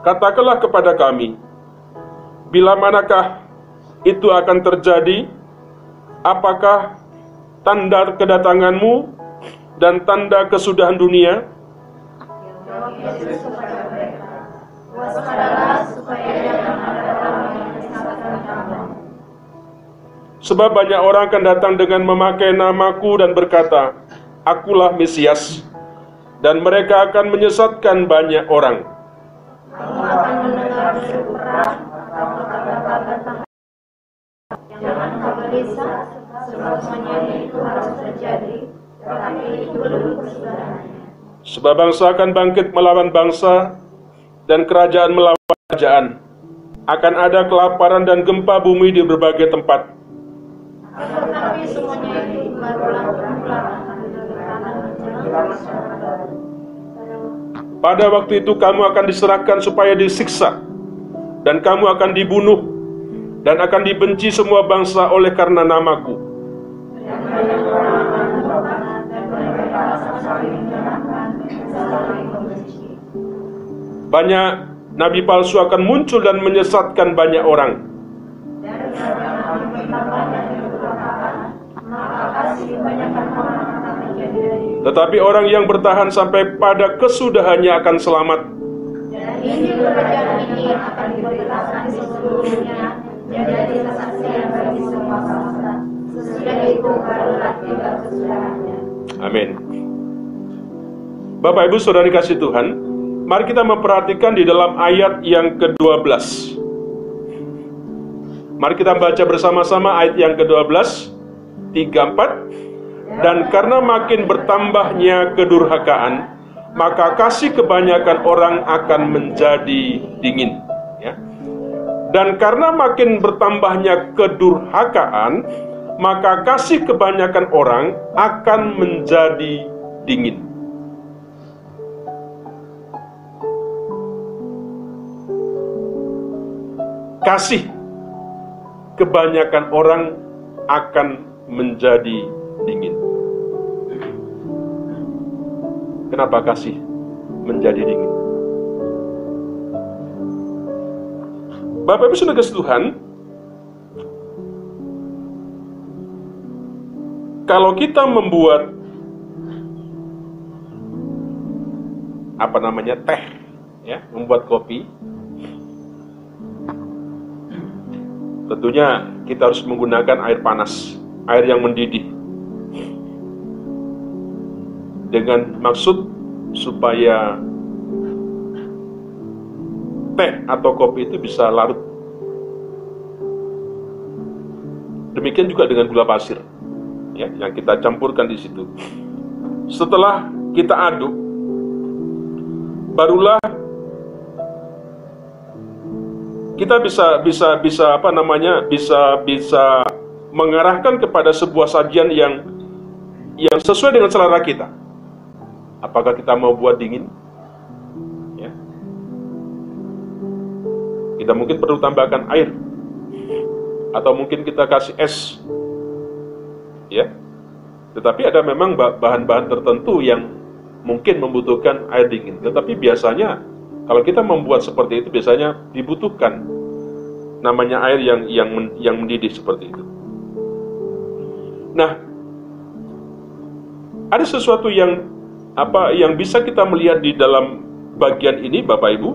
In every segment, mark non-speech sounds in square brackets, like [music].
katakanlah kepada kami, bila manakah itu akan terjadi? Apakah tanda kedatanganmu dan tanda kesudahan dunia? Sebab banyak orang akan datang dengan memakai namaku dan berkata, Akulah Mesias, dan mereka akan menyesatkan banyak orang. Kamu akan mendengar perang atau kata-kata tentang Jangan kau gelisah, sebab semuanya itu harus terjadi, tetapi itu belum kesudahannya. Sebab bangsa akan bangkit melawan bangsa, dan kerajaan melawan kerajaan. Akan ada kelaparan dan gempa bumi di berbagai tempat. Tetapi semuanya itu barulah permulaan. Pada waktu itu kamu akan diserahkan supaya disiksa, dan kamu akan dibunuh, dan akan dibenci semua bangsa oleh karena namaku. Banyak nabi palsu akan muncul dan menyesatkan banyak orang. Tetapi orang yang bertahan sampai pada kesudahannya akan selamat. Amin. Bapak Ibu Saudara dikasih Tuhan, mari kita memperhatikan di dalam ayat yang ke-12. Mari kita baca bersama-sama ayat yang ke-12, 34. Dan karena makin bertambahnya kedurhakaan, maka kasih kebanyakan orang akan menjadi dingin. Ya. Dan karena makin bertambahnya kedurhakaan, maka kasih kebanyakan orang akan menjadi dingin. Kasih kebanyakan orang akan menjadi dingin. Kenapa kasih menjadi dingin? Bapak Ibu Saudara Tuhan, kalau kita membuat apa namanya teh, ya, membuat kopi, tentunya kita harus menggunakan air panas, air yang mendidih, dengan maksud supaya teh atau kopi itu bisa larut. Demikian juga dengan gula pasir, ya, yang kita campurkan di situ. Setelah kita aduk, barulah kita bisa bisa bisa apa namanya bisa bisa mengarahkan kepada sebuah sajian yang yang sesuai dengan selera kita. Apakah kita mau buat dingin? Ya. Kita mungkin perlu tambahkan air atau mungkin kita kasih es. Ya. Tetapi ada memang bahan-bahan tertentu yang mungkin membutuhkan air dingin. Tetapi biasanya kalau kita membuat seperti itu biasanya dibutuhkan namanya air yang yang yang mendidih seperti itu. Nah, ada sesuatu yang apa yang bisa kita melihat di dalam bagian ini Bapak Ibu?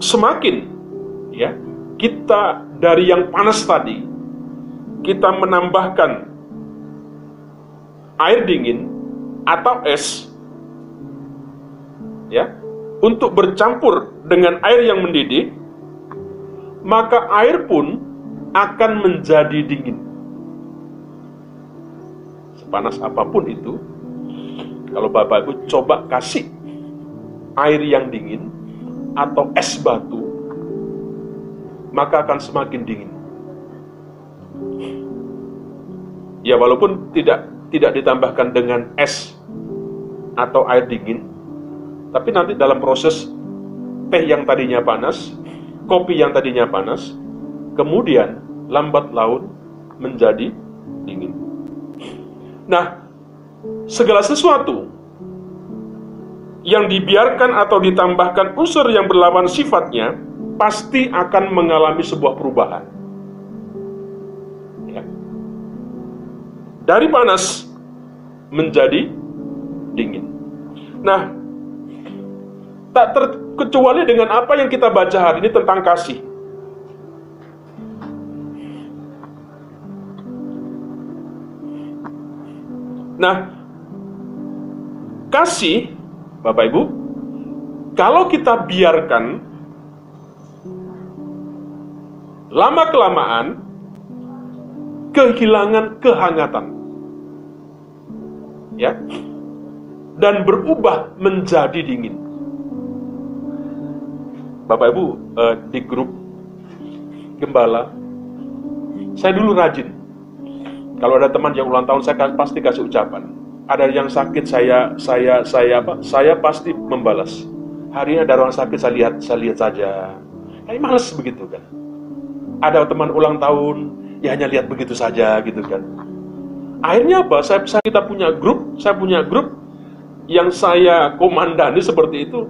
Semakin ya, kita dari yang panas tadi kita menambahkan air dingin atau es ya untuk bercampur dengan air yang mendidih maka air pun akan menjadi dingin sepanas apa pun itu kalau Bapak Ibu coba kasih air yang dingin atau es batu maka akan semakin dingin ya walaupun tidak tidak ditambahkan dengan es atau air dingin, tapi nanti dalam proses teh yang tadinya panas, kopi yang tadinya panas, kemudian lambat laun menjadi. Nah, segala sesuatu yang dibiarkan atau ditambahkan unsur yang berlawan sifatnya pasti akan mengalami sebuah perubahan. Ya. Dari panas menjadi dingin. Nah, tak terkecuali dengan apa yang kita baca hari ini tentang kasih. Nah, kasih Bapak Ibu, kalau kita biarkan lama-kelamaan kehilangan kehangatan. Ya. Dan berubah menjadi dingin. Bapak Ibu, eh, di grup gembala, saya dulu rajin. Kalau ada teman yang ulang tahun, saya pasti kasih ucapan. Ada yang sakit saya saya saya apa? Saya pasti membalas. Hari ini ada orang sakit saya lihat saya lihat saja. Kayak males begitu kan? Ada teman ulang tahun ya hanya lihat begitu saja gitu kan? Akhirnya apa? Saya, saya kita punya grup saya punya grup yang saya komandani seperti itu.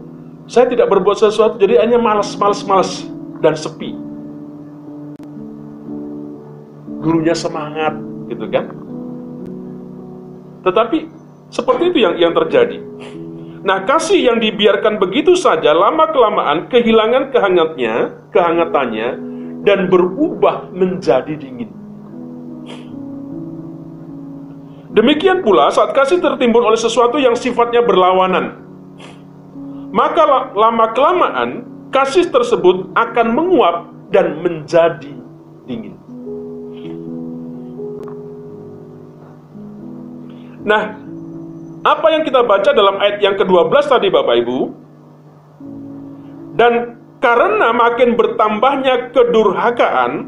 Saya tidak berbuat sesuatu jadi hanya malas malas malas dan sepi. Gurunya semangat gitu kan tetapi seperti itu yang yang terjadi. Nah, kasih yang dibiarkan begitu saja lama-kelamaan kehilangan kehangatnya, kehangatannya dan berubah menjadi dingin. Demikian pula saat kasih tertimbun oleh sesuatu yang sifatnya berlawanan. Maka lama-kelamaan kasih tersebut akan menguap dan menjadi dingin. Nah, apa yang kita baca dalam ayat yang ke-12 tadi Bapak Ibu? Dan karena makin bertambahnya kedurhakaan,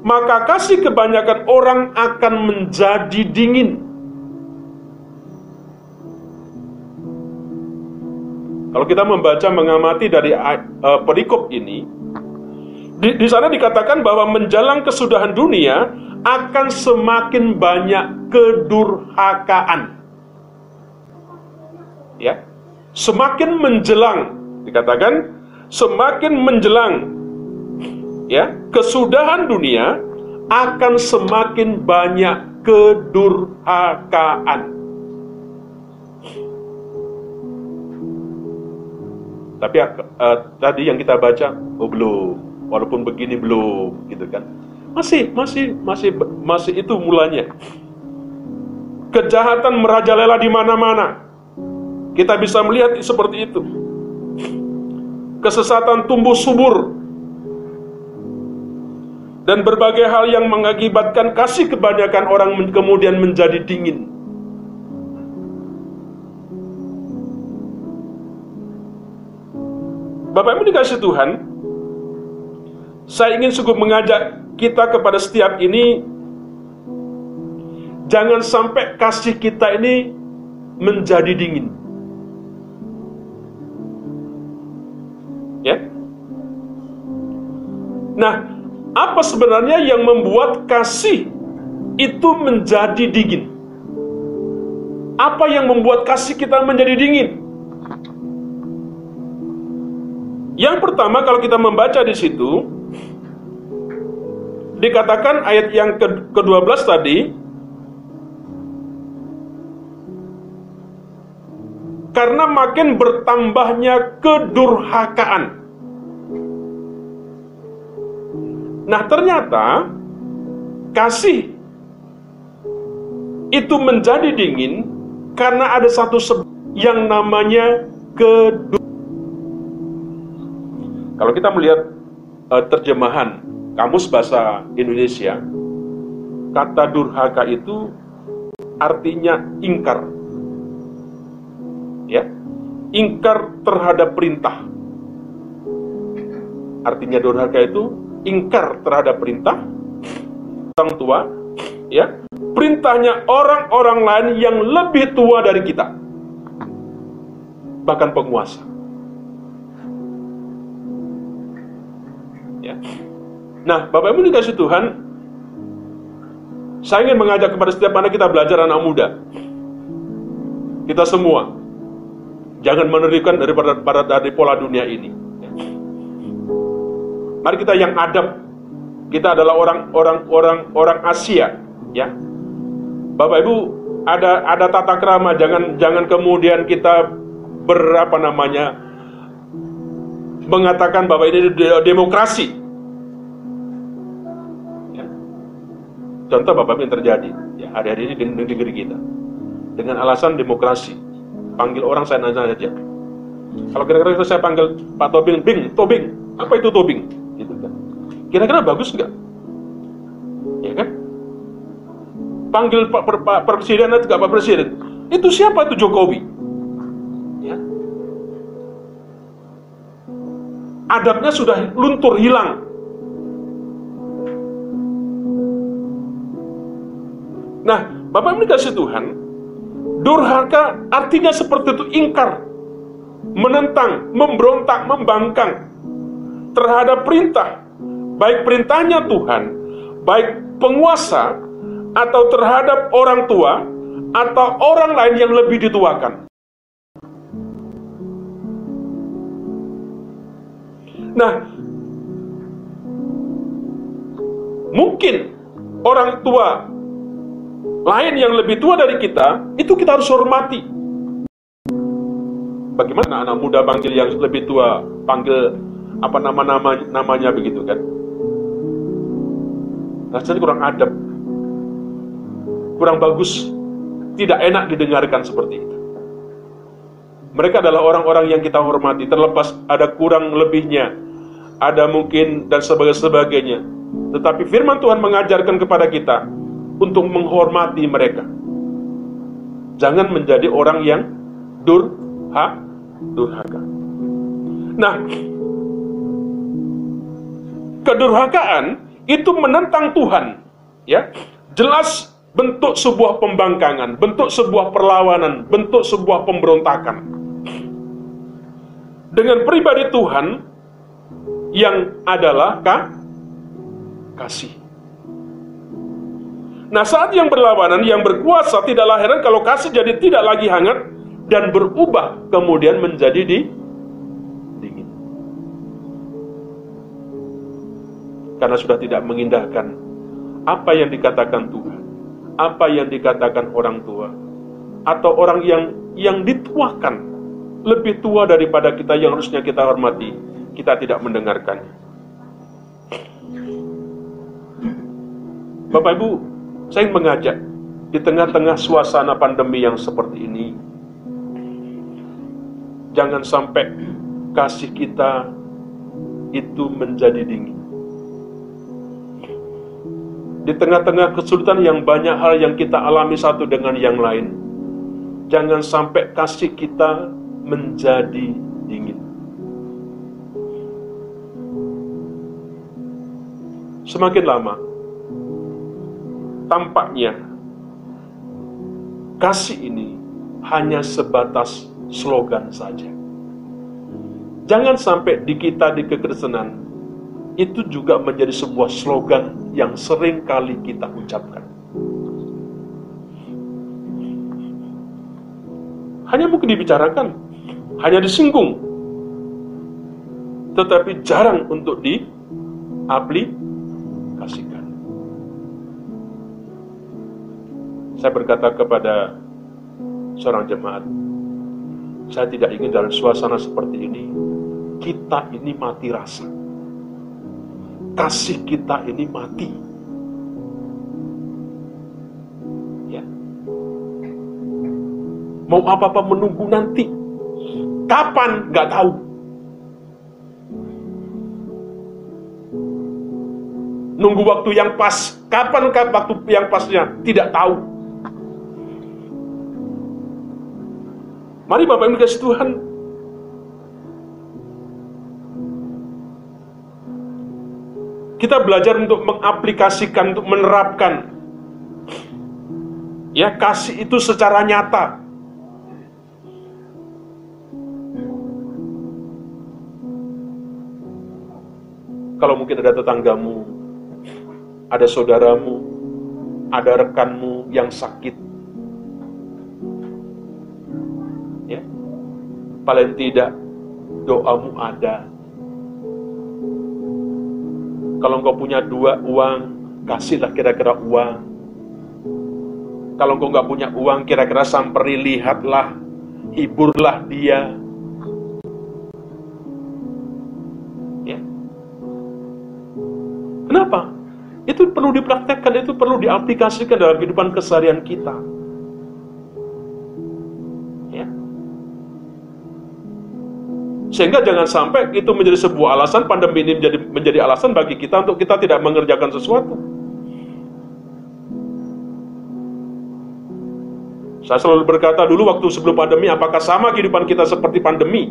maka kasih kebanyakan orang akan menjadi dingin. Kalau kita membaca mengamati dari uh, perikop ini, di, di sana dikatakan bahwa menjalang kesudahan dunia akan semakin banyak kedurhakaan. Ya. Semakin menjelang dikatakan semakin menjelang ya, kesudahan dunia akan semakin banyak kedurhakaan. Tapi uh, tadi yang kita baca, oh belum, walaupun begini belum, gitu kan? Masih, masih, masih, masih itu mulanya. Kejahatan merajalela di mana-mana. Kita bisa melihat seperti itu. Kesesatan tumbuh subur. Dan berbagai hal yang mengakibatkan kasih kebanyakan orang kemudian menjadi dingin. Bapak Ibu dikasih Tuhan, saya ingin sungguh mengajak kita kepada setiap ini jangan sampai kasih kita ini menjadi dingin. Ya. Nah, apa sebenarnya yang membuat kasih itu menjadi dingin? Apa yang membuat kasih kita menjadi dingin? Yang pertama kalau kita membaca di situ, dikatakan ayat yang ke-12 tadi karena makin bertambahnya kedurhakaan. Nah, ternyata kasih itu menjadi dingin karena ada satu sebab yang namanya kedur. Kalau kita melihat uh, terjemahan Kamus Bahasa Indonesia, kata durhaka itu artinya ingkar. Ya. Ingkar terhadap perintah. Artinya durhaka itu ingkar terhadap perintah orang tua, ya. Perintahnya orang-orang lain yang lebih tua dari kita. Bahkan penguasa. Nah, Bapak Ibu dikasih Tuhan, saya ingin mengajak kepada setiap anak kita belajar anak muda. Kita semua. Jangan menerikan daripada dari pola dunia ini. Mari kita yang adab. Kita adalah orang-orang orang orang Asia, ya. Bapak Ibu, ada ada tata krama, jangan jangan kemudian kita berapa namanya mengatakan bahwa ini demokrasi. Contoh Bapak yang terjadi, ya hari-hari ini di negeri kita. Dengan alasan demokrasi, panggil orang saya nanya saja. Kalau kira-kira saya panggil Pak Tobing, Bing, Tobing, apa itu Tobing? gitu kan. Kira-kira bagus nggak? Ya kan? Panggil Pak, Pak Presiden atau Pak Presiden. Itu siapa itu Jokowi? Ya. Adabnya sudah luntur hilang. Nah, Bapak ini kasih Tuhan, durhaka artinya seperti itu ingkar, menentang, memberontak, membangkang terhadap perintah, baik perintahnya Tuhan, baik penguasa, atau terhadap orang tua, atau orang lain yang lebih dituakan. Nah, mungkin orang tua lain yang lebih tua dari kita, itu kita harus hormati. Bagaimana anak muda panggil yang lebih tua, panggil apa nama-nama namanya begitu kan? Rasanya kurang adab. Kurang bagus. Tidak enak didengarkan seperti itu. Mereka adalah orang-orang yang kita hormati. Terlepas ada kurang lebihnya ada mungkin dan sebagainya tetapi firman Tuhan mengajarkan kepada kita untuk menghormati mereka jangan menjadi orang yang durha durhaka nah kedurhakaan itu menentang Tuhan. Ya, jelas bentuk sebuah pembangkangan, bentuk sebuah perlawanan, bentuk sebuah pemberontakan. Dengan pribadi Tuhan yang adalah kasih. Nah saat yang berlawanan, yang berkuasa tidaklah heran kalau kasih jadi tidak lagi hangat dan berubah kemudian menjadi di karena sudah tidak mengindahkan apa yang dikatakan Tuhan, apa yang dikatakan orang tua, atau orang yang yang dituakan lebih tua daripada kita yang harusnya kita hormati, kita tidak mendengarkannya. Bapak Ibu, saya ingin mengajak di tengah-tengah suasana pandemi yang seperti ini, jangan sampai kasih kita itu menjadi dingin di tengah-tengah kesulitan yang banyak hal yang kita alami satu dengan yang lain, jangan sampai kasih kita menjadi dingin. Semakin lama, tampaknya kasih ini hanya sebatas slogan saja. Jangan sampai di kita di kekristenan itu juga menjadi sebuah slogan yang sering kali kita ucapkan. Hanya mungkin dibicarakan, hanya disinggung, tetapi jarang untuk diaplikasikan. Saya berkata kepada seorang jemaat, saya tidak ingin dalam suasana seperti ini, kita ini mati rasa kasih kita ini mati. Ya. Mau apa-apa menunggu nanti. Kapan? Gak tahu. Nunggu waktu yang pas. Kapan waktu yang pasnya? Tidak tahu. Mari Bapak Ibu kasih Tuhan kita belajar untuk mengaplikasikan, untuk menerapkan. Ya, kasih itu secara nyata. Kalau mungkin ada tetanggamu, ada saudaramu, ada rekanmu yang sakit. Paling tidak doamu ada. Kalau engkau punya dua uang, kasihlah kira-kira uang. Kalau engkau nggak punya uang, kira-kira samperi, lihatlah, hiburlah dia. Ya. Kenapa? Itu perlu dipraktekkan, itu perlu diaplikasikan dalam kehidupan keseharian kita. Sehingga jangan sampai itu menjadi sebuah alasan pandemi ini menjadi menjadi alasan bagi kita untuk kita tidak mengerjakan sesuatu. Saya selalu berkata dulu waktu sebelum pandemi apakah sama kehidupan kita seperti pandemi?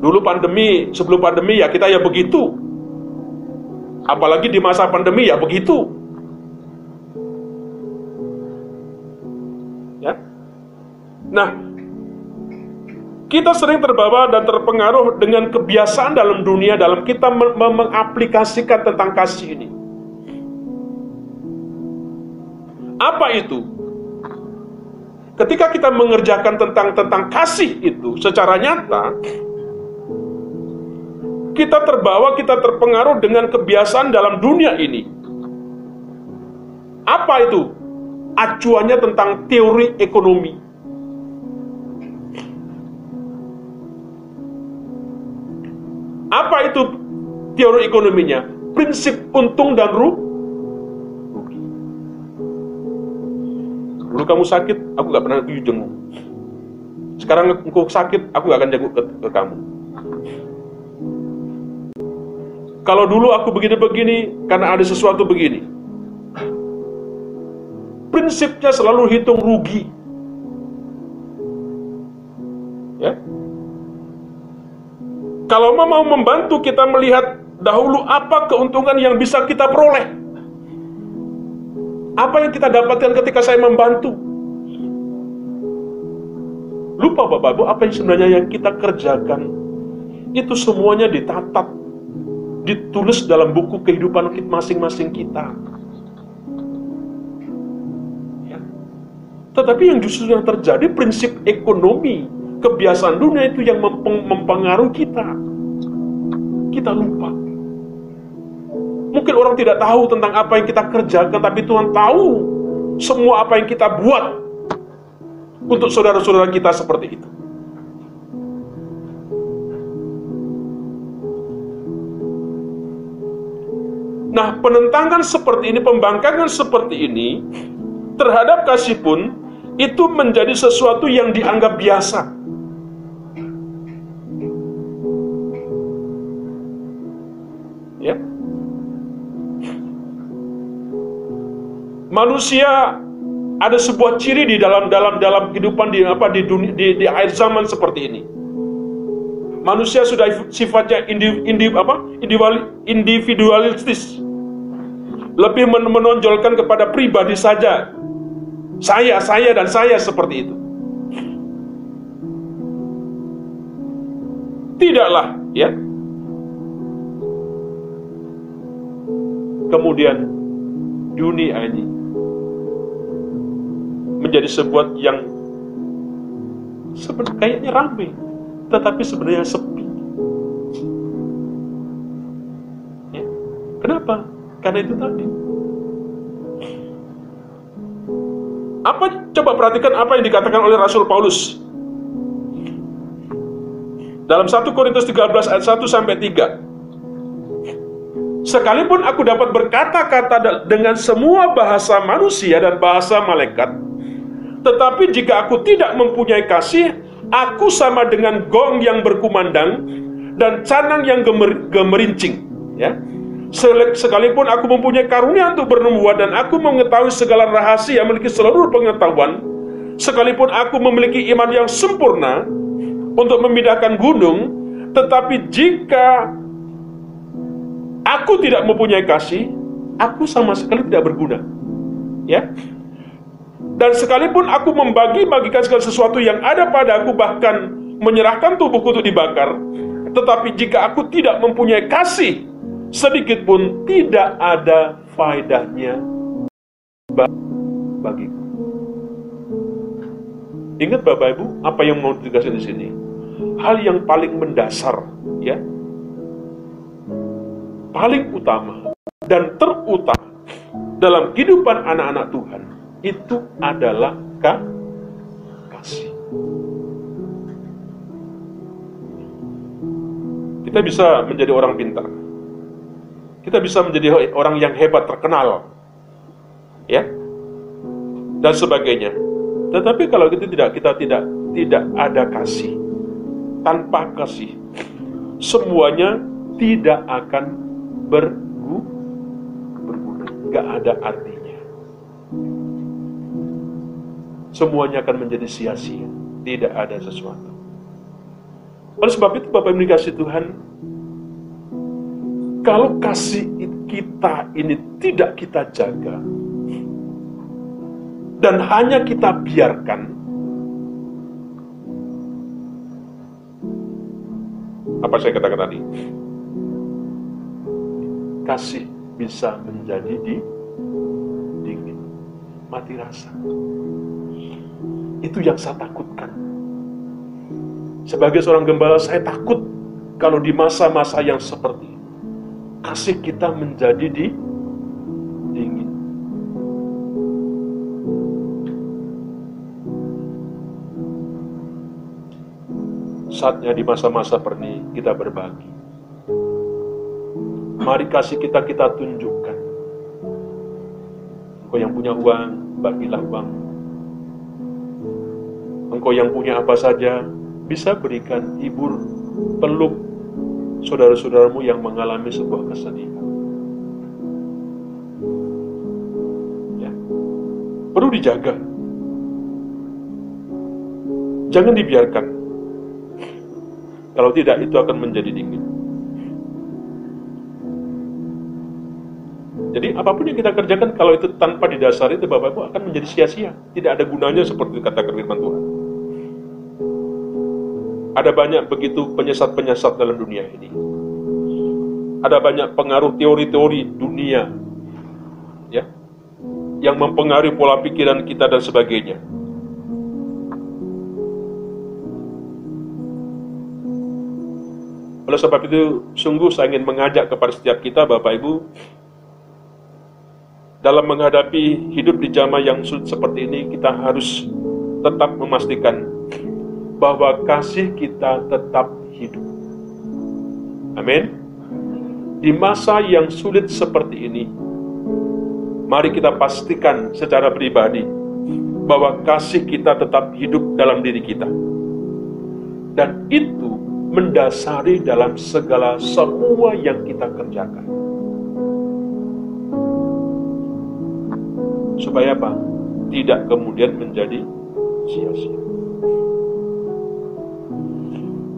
Dulu pandemi, sebelum pandemi ya kita ya begitu. Apalagi di masa pandemi ya begitu. Ya. Nah, kita sering terbawa dan terpengaruh dengan kebiasaan dalam dunia dalam kita mengaplikasikan tentang kasih ini. Apa itu? Ketika kita mengerjakan tentang tentang kasih itu secara nyata, kita terbawa, kita terpengaruh dengan kebiasaan dalam dunia ini. Apa itu? Acuannya tentang teori ekonomi Apa itu teori ekonominya? Prinsip untung dan rugi. Dulu kamu sakit, aku gak pernah pergi jenguk. Sekarang engkau sakit, aku gak akan jenguk ke, ke kamu. Kalau dulu aku begini-begini, karena ada sesuatu begini. Prinsipnya selalu hitung rugi. Kalau mau membantu kita melihat dahulu apa keuntungan yang bisa kita peroleh. Apa yang kita dapatkan ketika saya membantu? Lupa Bapak Ibu, apa yang sebenarnya yang kita kerjakan itu semuanya ditatat, ditulis dalam buku kehidupan masing-masing kita. Ya. Tetapi yang justru yang terjadi prinsip ekonomi kebiasaan dunia itu yang mempengaruhi kita. Kita lupa. Mungkin orang tidak tahu tentang apa yang kita kerjakan, tapi Tuhan tahu semua apa yang kita buat untuk saudara-saudara kita seperti itu. Nah, penentangan seperti ini, pembangkangan seperti ini terhadap kasih pun itu menjadi sesuatu yang dianggap biasa. Manusia ada sebuah ciri di dalam dalam dalam kehidupan di apa di dunia di, di akhir zaman seperti ini. Manusia sudah sifatnya indi, indi, apa? individualistis. Lebih menonjolkan kepada pribadi saja. Saya, saya dan saya seperti itu. Tidaklah, ya. Kemudian dunia ini menjadi sebuah yang sebenarnya kayaknya ramai, tetapi sebenarnya sepi. Ya. Kenapa? Karena itu tadi. Apa coba perhatikan apa yang dikatakan oleh Rasul Paulus dalam 1 Korintus 13 ayat 1 sampai 3. Sekalipun aku dapat berkata-kata dengan semua bahasa manusia dan bahasa malaikat, tetapi jika aku tidak mempunyai kasih, aku sama dengan gong yang berkumandang dan canang yang gemer, gemerincing. Ya. Sekalipun aku mempunyai karunia untuk bernubuat dan aku mengetahui segala rahasia, memiliki seluruh pengetahuan, sekalipun aku memiliki iman yang sempurna untuk memindahkan gunung, tetapi jika aku tidak mempunyai kasih, aku sama sekali tidak berguna. Ya, dan sekalipun aku membagi-bagikan segala sesuatu yang ada padaku bahkan menyerahkan tubuhku untuk dibakar, tetapi jika aku tidak mempunyai kasih, sedikit pun tidak ada faedahnya bagiku. Ingat Bapak Ibu, apa yang mau ditegaskan di sini? Hal yang paling mendasar, ya, paling utama dan terutama dalam kehidupan anak-anak Tuhan itu adalah kasih. Kita bisa menjadi orang pintar. Kita bisa menjadi orang yang hebat, terkenal. Ya. Dan sebagainya. Tetapi kalau kita tidak kita tidak tidak ada kasih, tanpa kasih, semuanya tidak akan berguna, gak ada artinya. Semuanya akan menjadi sia-sia, tidak ada sesuatu. Oleh sebab itu Bapak Ibu kasih Tuhan, kalau kasih kita ini tidak kita jaga, dan hanya kita biarkan, apa saya katakan tadi? Kasih bisa menjadi di dingin, mati rasa. Itu yang saya takutkan. Sebagai seorang gembala, saya takut kalau di masa-masa yang seperti kasih kita menjadi di dingin. Saatnya di masa-masa perni kita berbagi. Mari kasih kita kita tunjukkan. Engkau yang punya uang, bagilah uang. Engkau yang punya apa saja, bisa berikan hibur, peluk saudara-saudaramu yang mengalami sebuah kesedihan. Ya. Perlu dijaga. Jangan dibiarkan kalau tidak, itu akan menjadi dingin. Jadi apa pun yang kita kerjakan kalau itu tanpa didasari itu Bapak Ibu akan menjadi sia-sia. Tidak ada gunanya seperti kata firman Tuhan. Ada banyak begitu penyesat-penyesat dalam dunia ini. Ada banyak pengaruh teori-teori dunia ya yang mempengaruhi pola pikiran kita dan sebagainya. Oleh sebab itu, sungguh saya ingin mengajak kepada setiap kita, Bapak Ibu, dalam menghadapi hidup di zaman yang sulit seperti ini, kita harus tetap memastikan bahwa kasih kita tetap hidup. Amin. Di masa yang sulit seperti ini, mari kita pastikan secara pribadi bahwa kasih kita tetap hidup dalam diri kita. Dan itu mendasari dalam segala semua yang kita kerjakan. Supaya apa? Tidak kemudian menjadi sia-sia.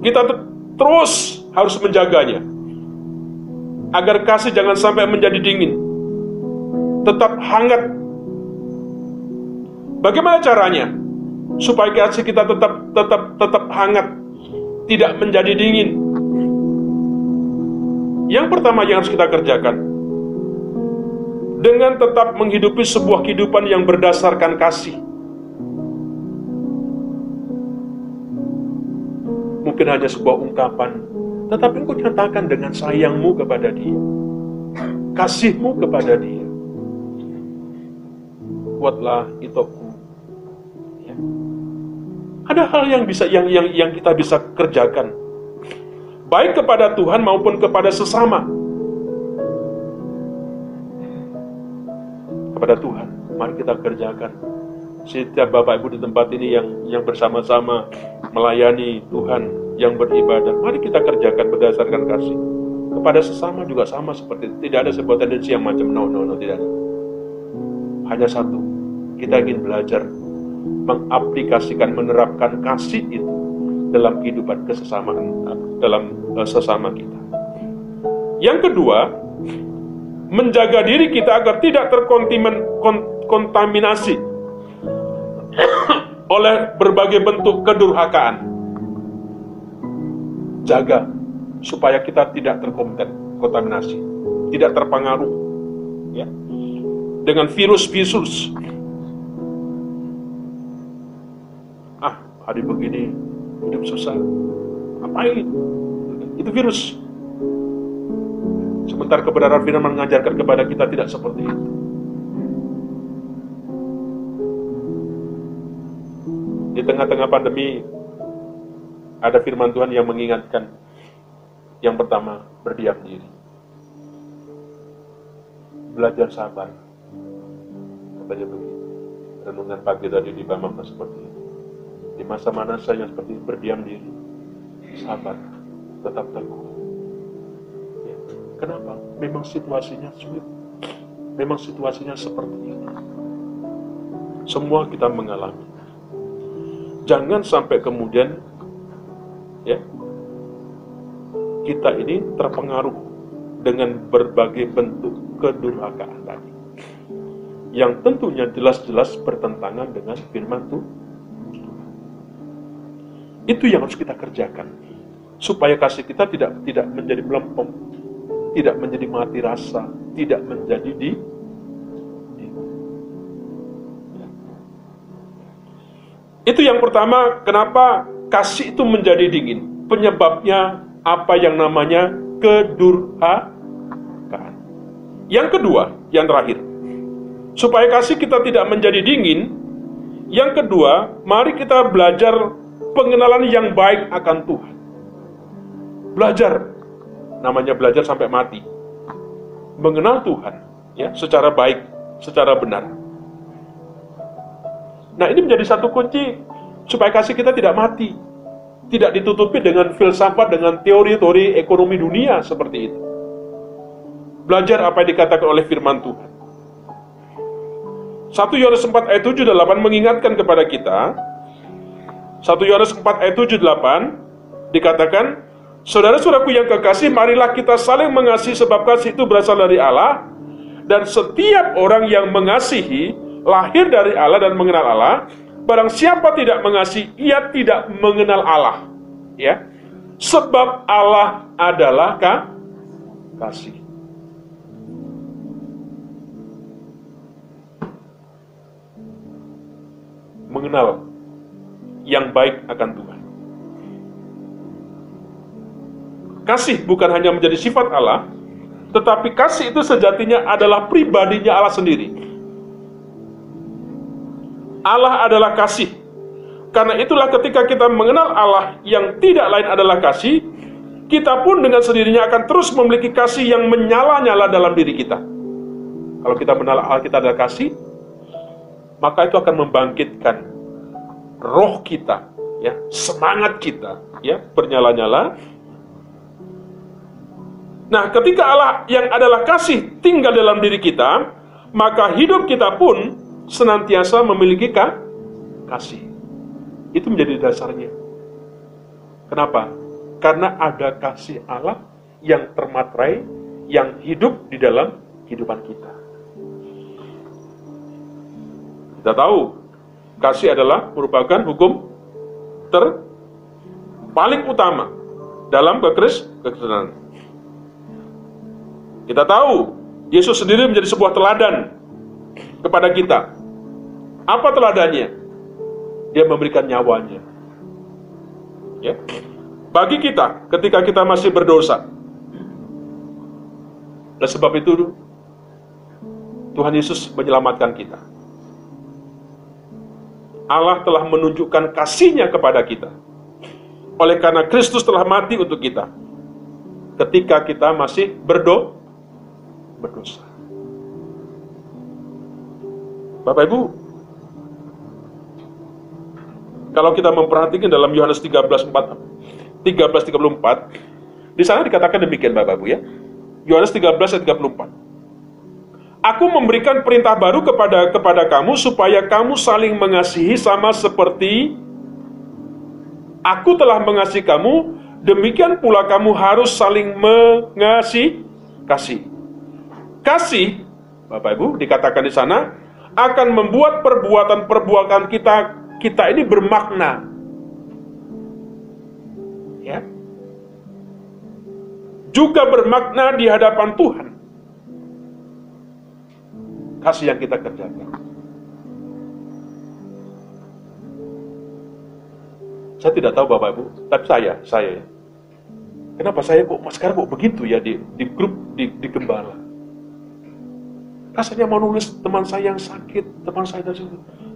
Kita terus harus menjaganya. Agar kasih jangan sampai menjadi dingin. Tetap hangat. Bagaimana caranya? Supaya kasih kita tetap tetap tetap hangat tidak menjadi dingin. Yang pertama yang harus kita kerjakan dengan tetap menghidupi sebuah kehidupan yang berdasarkan kasih. Mungkin hanya sebuah ungkapan, tetapi engkau nyatakan dengan sayangmu kepada dia, kasihmu kepada dia. Kuatlah itoku. Ya. Ada hal yang bisa yang yang yang kita bisa kerjakan. Baik kepada Tuhan maupun kepada sesama. Kepada Tuhan, mari kita kerjakan. Setiap Bapak Ibu di tempat ini yang yang bersama-sama melayani Tuhan yang beribadah, mari kita kerjakan berdasarkan kasih. Kepada sesama juga sama seperti itu. Tidak ada sebuah tendensi yang macam no no no tidak ada. Hanya satu, kita ingin belajar mengaplikasikan, menerapkan kasih itu dalam kehidupan kesesamaan dalam uh, sesama kita. Yang kedua, menjaga diri kita agar tidak terkontaminasi [coughs] oleh berbagai bentuk kedurhakaan. Jaga supaya kita tidak terkontaminasi, tidak terpengaruh ya dengan virus-virus Ah, hari begini hidup susah. Ngapain? Itu virus. Sementara kebenaran firman mengajarkan kepada kita tidak seperti itu. Tengah-tengah pandemi, ada firman Tuhan yang mengingatkan. Yang pertama, berdiam diri. Belajar sabar. Katanya begitu. Renungan pagi tadi di Bambang seperti itu. Di masa mana saya seperti berdiam diri. Sabar. Tetap teguh. Ya. Kenapa? Memang situasinya sulit. Memang situasinya seperti ini. Semua kita mengalami. Jangan sampai kemudian ya kita ini terpengaruh dengan berbagai bentuk kedurhakaan tadi yang tentunya jelas-jelas bertentangan dengan firman Tuhan. Itu yang harus kita kerjakan supaya kasih kita tidak tidak menjadi melempem, tidak menjadi mati rasa, tidak menjadi di, Itu yang pertama, kenapa kasih itu menjadi dingin. Penyebabnya apa yang namanya kedurhakaan. Yang kedua, yang terakhir. Supaya kasih kita tidak menjadi dingin, yang kedua, mari kita belajar pengenalan yang baik akan Tuhan. Belajar, namanya belajar sampai mati. Mengenal Tuhan, ya, secara baik, secara benar. Nah, ini menjadi satu kunci supaya kasih kita tidak mati. Tidak ditutupi dengan filsafat, dengan teori-teori ekonomi dunia seperti itu. Belajar apa yang dikatakan oleh firman Tuhan. 1 Yohanes 4 ayat 7 dan 8 mengingatkan kepada kita 1 Yohanes 4 ayat 7 8 dikatakan Saudara-saudaraku yang kekasih marilah kita saling mengasihi sebab kasih itu berasal dari Allah dan setiap orang yang mengasihi lahir dari Allah dan mengenal Allah Barang siapa tidak mengasihi, ia tidak mengenal Allah. Ya. Sebab Allah adalah ka? kasih. Mengenal yang baik akan Tuhan. Kasih bukan hanya menjadi sifat Allah, tetapi kasih itu sejatinya adalah pribadinya Allah sendiri. Allah adalah kasih. Karena itulah ketika kita mengenal Allah yang tidak lain adalah kasih, kita pun dengan sendirinya akan terus memiliki kasih yang menyala-nyala dalam diri kita. Kalau kita mengenal Allah kita adalah kasih, maka itu akan membangkitkan roh kita, ya, semangat kita, ya, bernyala-nyala. Nah, ketika Allah yang adalah kasih tinggal dalam diri kita, maka hidup kita pun senantiasa memiliki kasih. Itu menjadi dasarnya. Kenapa? Karena ada kasih Allah yang termatrai, yang hidup di dalam kehidupan kita. Kita tahu, kasih adalah merupakan hukum ter paling utama dalam kekristenan. Kita tahu, Yesus sendiri menjadi sebuah teladan kepada kita. Apa teladannya? Dia memberikan nyawanya. Ya. Bagi kita, ketika kita masih berdosa. Dan sebab itu, Tuhan Yesus menyelamatkan kita. Allah telah menunjukkan kasihnya kepada kita. Oleh karena Kristus telah mati untuk kita. Ketika kita masih berdo berdosa. Bapak Ibu, kalau kita memperhatikan dalam Yohanes 13 4, 13 34, di sana dikatakan demikian Bapak Ibu ya. Yohanes 13 ayat 34. Aku memberikan perintah baru kepada kepada kamu supaya kamu saling mengasihi sama seperti aku telah mengasihi kamu, demikian pula kamu harus saling mengasihi kasih. Kasih, Bapak Ibu, dikatakan di sana akan membuat perbuatan-perbuatan kita kita ini bermakna. Ya. Juga bermakna di hadapan Tuhan. Kasih yang kita kerjakan. Saya tidak tahu Bapak Ibu, tapi saya, saya ya. Kenapa saya kok sekarang kok begitu ya di, di grup di, di gembala? Rasanya mau nulis teman saya yang sakit, teman saya dari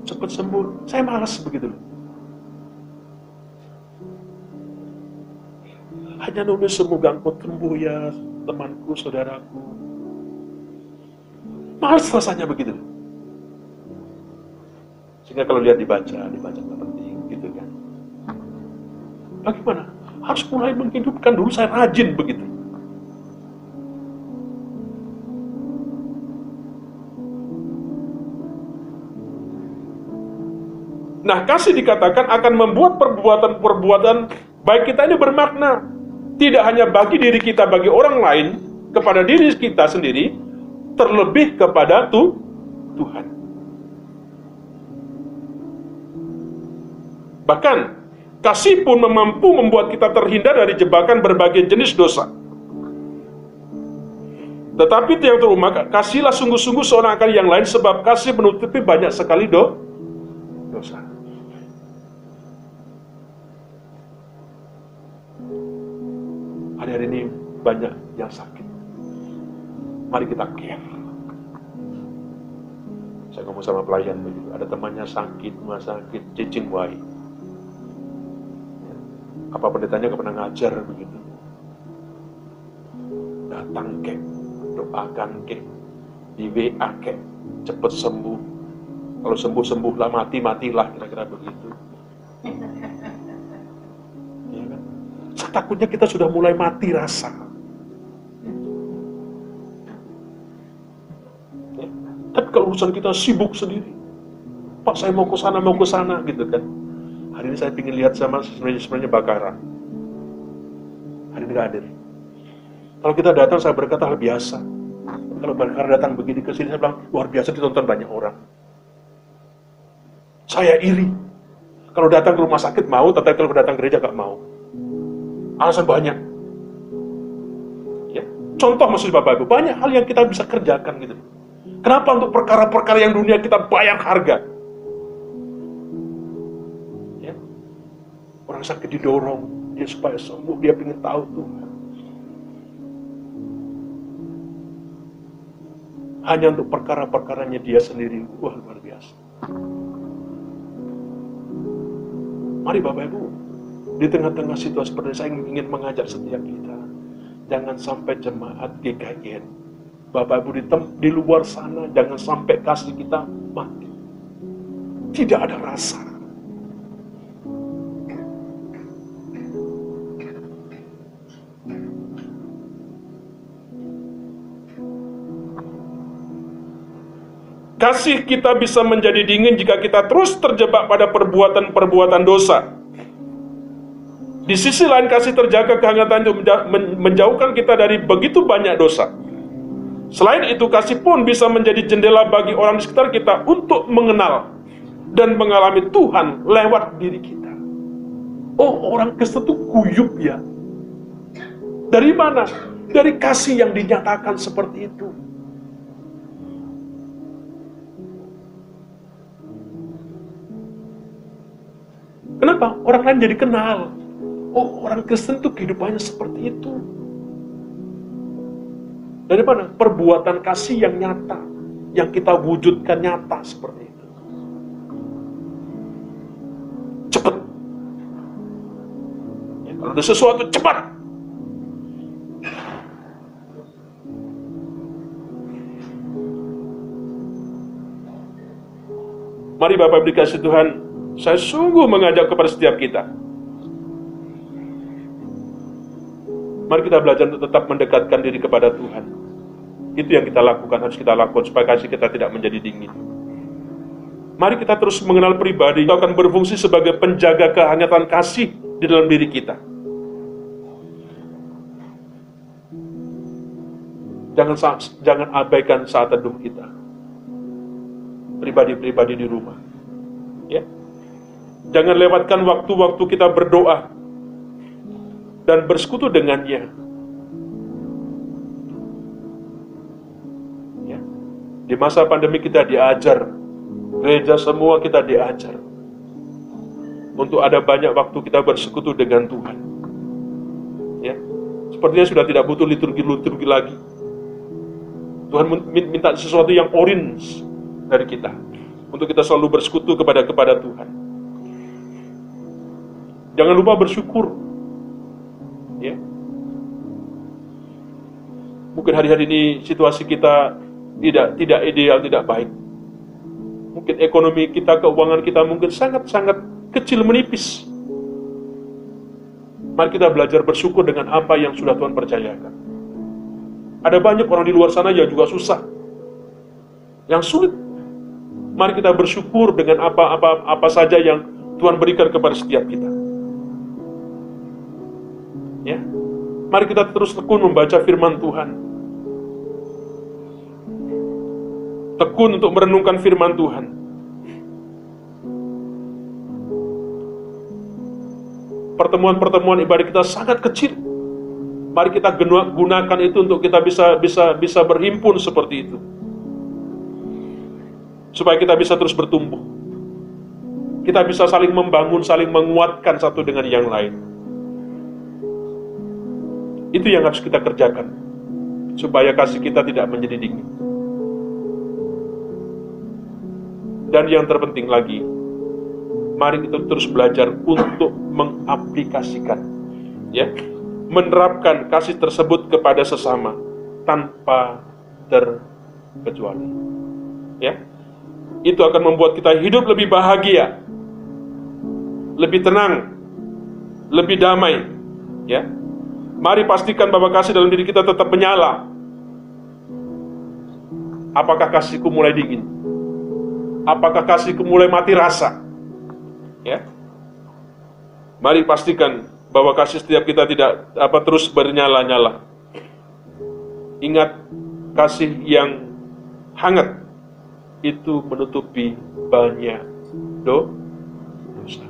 cepat sembuh. Saya malas begitu. Hanya nulis semoga engkau sembuh ya temanku, saudaraku. Males rasanya begitu. Sehingga kalau lihat dibaca, dibaca nggak penting gitu kan. Bagaimana? Harus mulai menghidupkan dulu saya rajin begitu. Nah, kasih dikatakan akan membuat perbuatan-perbuatan baik kita ini bermakna. Tidak hanya bagi diri kita, bagi orang lain, kepada diri kita sendiri, terlebih kepada tu, Tuhan. Bahkan, kasih pun mampu membuat kita terhindar dari jebakan berbagai jenis dosa. Tetapi yang terumah, kasihlah sungguh-sungguh seorang akan yang lain sebab kasih menutupi banyak sekali do, banyak yang sakit. Mari kita care. Saya ngomong sama pelayan begitu, ada temannya sakit, rumah sakit, cicing wai. Apa pendetanya pernah ngajar begitu. Datang kek, doakan kek, di WA kek, cepet sembuh. Kalau sembuh sembuhlah mati matilah kira-kira begitu. Ya kan? Takutnya kita sudah mulai mati rasa. Tapi kalau urusan kita sibuk sendiri, Pak saya mau ke sana mau ke sana gitu kan. Hari ini saya ingin lihat sama sebenarnya sebenarnya Bakara. Hari ini gak hadir. Kalau kita datang saya berkata hal biasa. Kalau Bakara datang begini ke sini saya bilang luar biasa ditonton banyak orang. Saya iri. Kalau datang ke rumah sakit mau, tetapi kalau datang gereja gak mau. Alasan banyak. Ya, contoh maksud Bapak Ibu, banyak hal yang kita bisa kerjakan gitu. Kenapa untuk perkara-perkara yang dunia kita bayar harga? Ya. Orang sakit didorong, dia supaya sembuh, dia ingin tahu Tuhan. Hanya untuk perkara-perkaranya dia sendiri, wah luar biasa. Mari Bapak Ibu, di tengah-tengah situasi seperti saya ingin mengajak setiap kita. Jangan sampai jemaat GKIN, Bapak Ibu di, di luar sana, jangan sampai kasih kita mati. Tidak ada rasa. Kasih kita bisa menjadi dingin jika kita terus terjebak pada perbuatan-perbuatan dosa. Di sisi lain kasih terjaga kehangatan menjauhkan kita dari begitu banyak dosa. Selain itu kasih pun bisa menjadi jendela bagi orang di sekitar kita untuk mengenal dan mengalami Tuhan lewat diri kita. Oh orang Kristen itu kuyup ya. Dari mana? Dari kasih yang dinyatakan seperti itu. Kenapa? Orang lain jadi kenal. Oh, orang Kristen itu kehidupannya seperti itu. Dari mana? Perbuatan kasih yang nyata. Yang kita wujudkan nyata seperti itu. Cepat. Ya, kalau ada sesuatu, cepat. Mari Bapak dikasih Tuhan, saya sungguh mengajak kepada setiap kita. Mari kita belajar untuk tetap mendekatkan diri kepada Tuhan. Itu yang kita lakukan, harus kita lakukan supaya kasih kita tidak menjadi dingin. Mari kita terus mengenal pribadi, itu akan berfungsi sebagai penjaga kehangatan kasih di dalam diri kita. Jangan jangan abaikan saat teduh kita. Pribadi-pribadi di rumah. Ya. Jangan lewatkan waktu-waktu kita berdoa dan bersekutu dengannya. Ya. Di masa pandemi kita diajar, gereja semua kita diajar. untuk ada banyak waktu kita bersekutu dengan Tuhan. Ya, sepertinya sudah tidak butuh liturgi-liturgi lagi. Tuhan minta sesuatu yang orange dari kita untuk kita selalu bersekutu kepada kepada Tuhan. Jangan lupa bersyukur. Ya. Mungkin hari-hari ini situasi kita tidak tidak ideal, tidak baik. Mungkin ekonomi kita, keuangan kita mungkin sangat-sangat kecil menipis. Mari kita belajar bersyukur dengan apa yang sudah Tuhan percayakan. Ada banyak orang di luar sana yang juga susah. Yang sulit. Mari kita bersyukur dengan apa-apa apa saja yang Tuhan berikan kepada setiap kita. Ya. Mari kita terus tekun membaca firman Tuhan. Tekun untuk merenungkan firman Tuhan. Pertemuan-pertemuan ibadah kita sangat kecil. Mari kita gunakan itu untuk kita bisa bisa bisa berhimpun seperti itu. Supaya kita bisa terus bertumbuh. Kita bisa saling membangun, saling menguatkan satu dengan yang lain. Itu yang harus kita kerjakan. Supaya kasih kita tidak menjadi dingin. Dan yang terpenting lagi, mari kita terus belajar untuk mengaplikasikan ya menerapkan kasih tersebut kepada sesama tanpa terkecuali. Ya. Itu akan membuat kita hidup lebih bahagia, lebih tenang, lebih damai, ya. Mari pastikan bahwa kasih dalam diri kita tetap menyala. Apakah kasihku mulai dingin? Apakah kasihku mulai mati rasa? Ya. Mari pastikan bahwa kasih setiap kita tidak apa terus bernyala-nyala. Ingat kasih yang hangat itu menutupi banyak do dosa.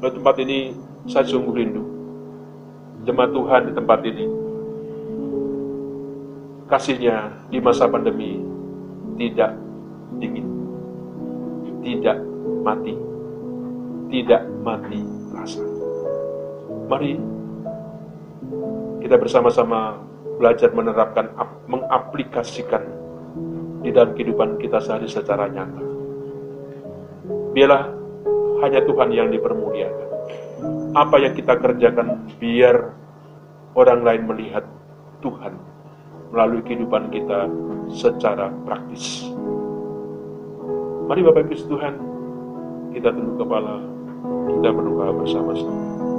Di tempat ini saya sungguh rindu. Jemaat Tuhan di tempat ini. Kasihnya di masa pandemi tidak dingin, tidak mati tidak mati rasa. Mari kita bersama-sama belajar menerapkan, mengaplikasikan di dalam kehidupan kita sehari secara nyata. Biarlah hanya Tuhan yang dipermuliakan. Apa yang kita kerjakan biar orang lain melihat Tuhan melalui kehidupan kita secara praktis. Mari Bapak Ibu Tuhan, kita tunduk kepala kita berdoa bersama-sama.